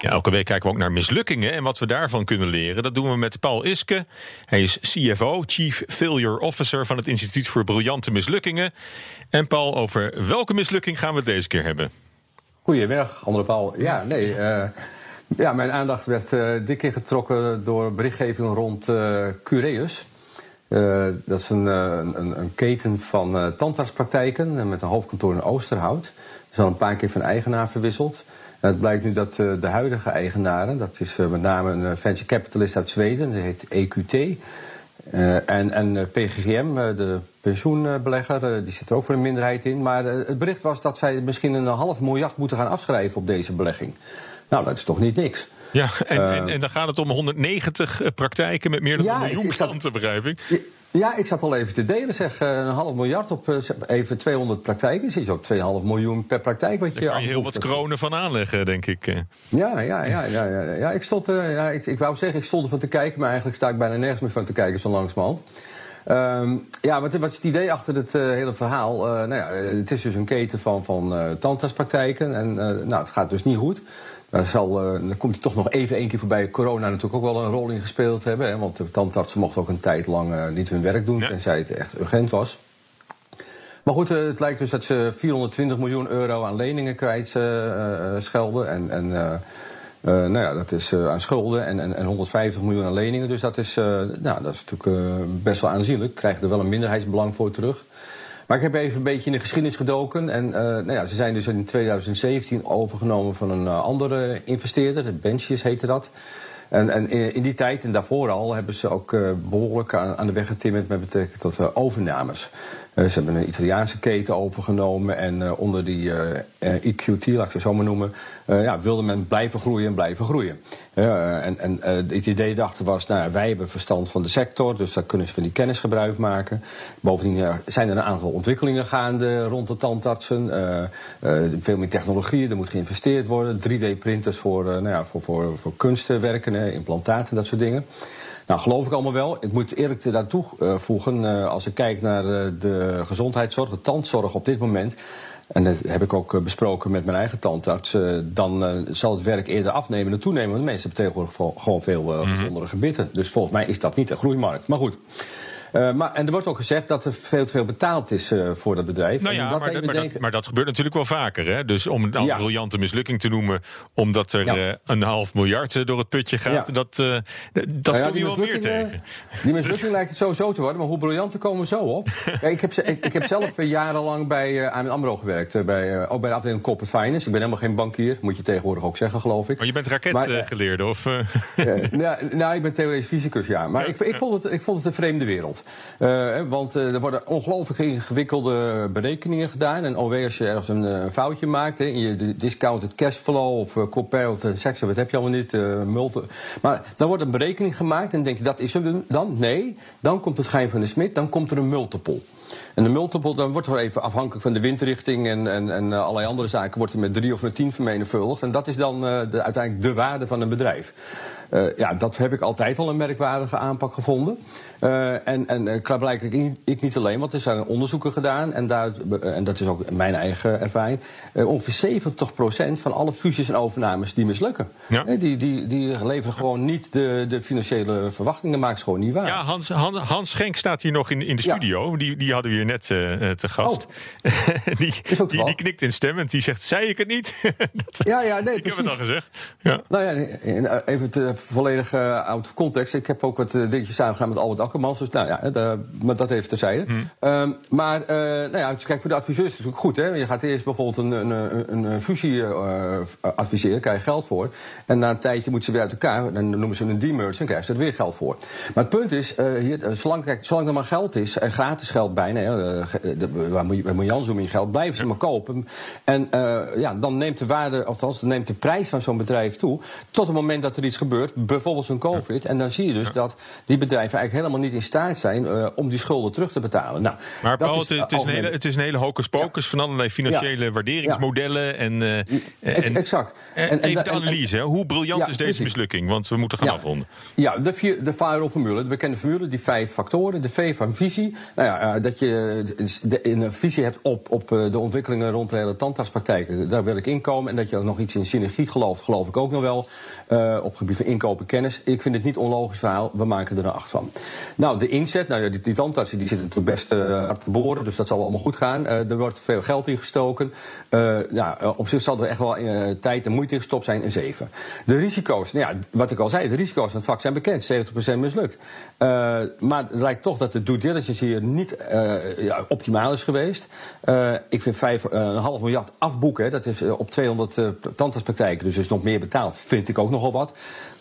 Ja, elke week kijken we ook naar mislukkingen en wat we daarvan kunnen leren. Dat doen we met Paul Iske. Hij is CFO, Chief Failure Officer van het Instituut voor Briljante Mislukkingen. En Paul, over welke mislukking gaan we het deze keer hebben? Goedemiddag, andere Paul. Ja, nee. Uh, ja, mijn aandacht werd uh, dik ingetrokken door berichtgeving rond uh, Cureus. dat is een, een, een keten van tandartspraktijken met een hoofdkantoor in Oosterhout. Er is al een paar keer van eigenaar verwisseld. Het blijkt nu dat de huidige eigenaren, dat is met name een venture capitalist uit Zweden, die heet EQT. en, en PGGM, de pensioenbelegger, die zit er ook voor een minderheid in. Maar het bericht was dat zij misschien een half miljard moeten gaan afschrijven op deze belegging. Nou, dat is toch niet niks. Ja, en, en, en dan gaat het om 190 praktijken met meer dan een miljoen klanten, begrijp ik. Ja, ik zat al even te delen, zeg. Een half miljard op even 200 praktijken. Zie je ook 2,5 miljoen per praktijk. Wat je Daar kan je heel wat kronen van aanleggen, denk ik. Ja, ja, ja. ja, ja, ja. Ik, stond, uh, ja ik, ik wou zeggen, ik stond ervan te kijken... maar eigenlijk sta ik bijna nergens meer van te kijken, zo langzamerhand. Um, ja, wat, wat, is het idee achter het uh, hele verhaal? Uh, nou ja, het is dus een keten van, van tandartspraktijken. En nou, het gaat dus niet goed. Daar, zal, dan komt hij toch nog even één keer voorbij. Corona natuurlijk ook wel een rol in gespeeld hebben. Hè, want de tandartsen mochten ook een tijd lang niet hun werk doen. Ja. Tenzij het echt urgent was. Maar goed, het lijkt dus dat ze 420 miljoen euro aan leningen kwijt schelden. En, en nou ja, dat is aan schulden en, en, en, 150 miljoen aan leningen. Dus dat is, nou, dat is natuurlijk best wel aanzienlijk. Krijgen er wel een minderheidsbelang voor terug. Maar ik heb even een beetje in de geschiedenis gedoken. En nou ja, ze zijn dus in 2017 overgenomen van een andere investeerder. De Benches heette dat. En, en, in die tijd en daarvoor al hebben ze ook behoorlijk aan, aan, de weg getimmerd met betrekking tot overnames. Uh, ze hebben een Italiaanse keten overgenomen en uh, onder die EQT, laat ik het zo maar noemen, ja, wilde men blijven groeien en blijven groeien. en en het idee dachten was, nou, wij hebben verstand van de sector, dus daar kunnen ze van die kennis gebruik maken. Bovendien zijn er een aantal ontwikkelingen gaande rond de tandartsen. veel meer technologieën, er moet geïnvesteerd worden. 3D-printers voor, nou ja, voor, voor, voor kunstwerken, implantaten, dat soort dingen. Nou, geloof ik allemaal wel. Ik moet eerlijk daartoe uh, voegen, uh, als ik kijk naar uh, de gezondheidszorg, de tandzorg op dit moment. En dat heb ik ook besproken met mijn eigen tandarts. dan zal het werk eerder afnemen dan toenemen. Want mensen hebben tegenwoordig gewoon veel gezondere gebitten. Dus volgens mij is dat niet een groeimarkt. Maar goed. Uh, maar, en er wordt ook gezegd dat er veel te veel betaald is uh, voor dat bedrijf. Nou ja, dat maar, dat, maar, dat, maar, dat, gebeurt natuurlijk wel vaker. Hè? Dus om een ja. briljante mislukking te noemen, omdat er ja. uh, een half miljard door het putje gaat, ja. dat, dat nou kom je wel meer tegen. Die mislukking lijkt het sowieso te worden, maar hoe briljant komen we zo op? ik, heb, ik, ik, heb zelf jarenlang bij AMN AMRO gewerkt, bij, ook bij de afdeling Corporate Finance. Ik ben helemaal geen bankier, moet je tegenwoordig ook zeggen, geloof ik. Maar je bent raketgeleerde, of? nou, nou, ik ben theoretisch fysicus, ja. Maar ik, ik, vond het, ik vond het een vreemde wereld. Uh, want uh, er worden ongelooflijk ingewikkelde berekeningen gedaan. En alweer als je ergens een, een foutje maakt, hè, in je discounted cashflow of uh, compared sector, wat heb je allemaal niet, multi. Maar dan wordt een berekening gemaakt en denk je, dat is hem dan? Nee, dan komt het geheim van de smid, dan komt er een multiple. En de multiple, dan wordt er even afhankelijk van de windrichting en, en, en allerlei andere zaken, wordt er met drie of met tien vermenigvuldigd. En dat is dan de, uiteindelijk de waarde van een bedrijf. Uh, ja, dat heb ik altijd al een merkwaardige aanpak gevonden. Uh, en en uh, klaarblijkelijk ik, ik niet alleen, want er zijn onderzoeken gedaan. En, daar, en dat is ook mijn eigen ervaring. ongeveer 70% van alle fusies en overnames die mislukken. Ja. die, die, die leveren gewoon niet de, de financiële verwachtingen, maken ze gewoon niet waar. Ja, Hans, Hans, Hans Schenk staat hier nog in, in de studio. Ja. Die, die hadden we hier net te gast. Oh. die, die, die, knikt instemmend. Die zegt, zei ik het niet? dat, ja, ja, nee, Ik precies. heb het al gezegd. Ja. Nou ja, even te volledig uh, out of context. Ik heb ook wat uh, dingetjes samengegaan met Albert Akkermans. Dus nou ja, de, maar dat even terzijde. Hmm. Um, maar nou ja, kijk, voor de adviseurs is het natuurlijk goed. Hè? Je gaat eerst bijvoorbeeld een, een, een, een fusie adviseren, krijg je geld voor. En na een tijdje moeten ze weer uit elkaar. Dan noemen ze een demerge en krijgen ze er weer geld voor. Maar het punt is, hier, zolang, kijk, zolang er maar geld is en gratis geld bij zijn. Hè, waar moet je, Jan zo je geld? Blijven ze maar kopen. En ja, dan neemt de waarde, althans, dan neemt de prijs van zo'n bedrijf toe. Tot het moment dat er iets gebeurt, bijvoorbeeld zo'n COVID. En dan zie je dus dat die bedrijven eigenlijk helemaal niet in staat zijn om die schulden terug te betalen. Nou, maar Paul, het, is een hele, het is een hele hocus pocus van allerlei financiële waarderingsmodellen. En, en, exact. En, even de analyse, hoe briljant is deze mislukking? Want we moeten gaan afronden. Ja, de, vier, de firewall-formule, de bekende formule, die vijf factoren. De V van visie. Nou ja, dat je een visie hebt op, op de ontwikkelingen rond de hele tandartspraktijken. Daar wil ik inkomen. En dat je ook nog iets in synergie gelooft, geloof ik ook nog wel. Op gebied van inkopen kennis. Ik vind het niet onlogisch verhaal. We maken er een acht van. Nou, de inzet. Nou ja, die, die die zitten natuurlijk best uh, hard te boren. Dus dat zal allemaal goed gaan. Uh, er wordt veel geld in gestoken. ja, op zich zal er echt wel tijd en moeite in gestopt zijn. Een 7. De risico's. Nou ja, wat ik al zei. De risico's van het vak zijn bekend. 70% mislukt. maar het lijkt toch dat de due diligence hier niet ja, optimaal is geweest. ik vind 5,5 miljard afboeken. Dat is op 200 tandartspraktijken. Dus is nog meer betaald. Vind ik ook nogal wat.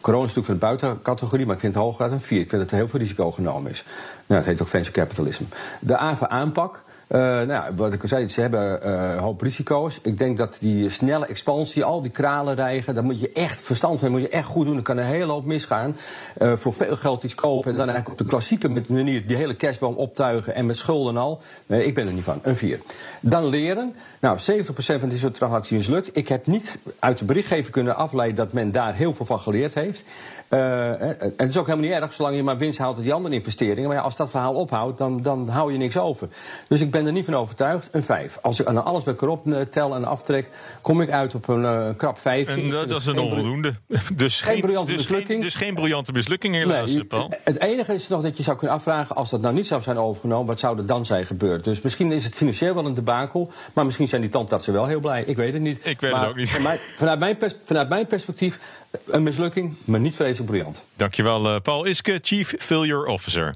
Corona is natuurlijk van de buitencategorie, maar ik vind het hoger een 4. Ik vind dat er heel veel risico genomen is. Nou, het heet ook venture capitalism. De AVA-aanpak. Uh, nou, wat ik al zei, ze hebben uh, hoop risico's. Ik denk dat die snelle expansie, al die kralen rijgen, daar moet je echt verstand van, moet je echt goed doen. Dan kan een hele hoop misgaan. Uh, voor veel geld iets kopen en dan eigenlijk op de klassieke manier die hele cashboom optuigen en met schulden al. Nee, ik ben er niet van. Een 4. Dan leren. Nou, 70% van dit soort transacties lukt. Ik heb niet uit de berichtgeving kunnen afleiden dat men daar heel veel van geleerd heeft. Het is ook helemaal niet erg, zolang je maar winst haalt uit die andere investeringen. Maar ja, als dat verhaal ophoudt, dan, dan hou je niks over. Dus ik ben er niet van overtuigd. Een 5. Als ik aan alles bij erop eh, tel en aftrek, kom ik uit op een uh, krap 5. En dat, is een onvoldoende. Dus geen, briljante dus mislukking. Geen, dus geen briljante mislukking helaas, nee, Paul. Het enige is nog dat je zou kunnen afvragen, als dat nou niet zou zijn overgenomen, wat zou er dan zijn gebeurd? Dus misschien is het financieel wel een debakel, maar misschien zijn die tandartsen wel heel blij. Ik weet het niet. Ik weet het ook niet. Vanuit mijn, vanuit mijn perspectief een mislukking, maar niet vreselijk briljant. Dankjewel, Paul Iske, Chief Failure Officer.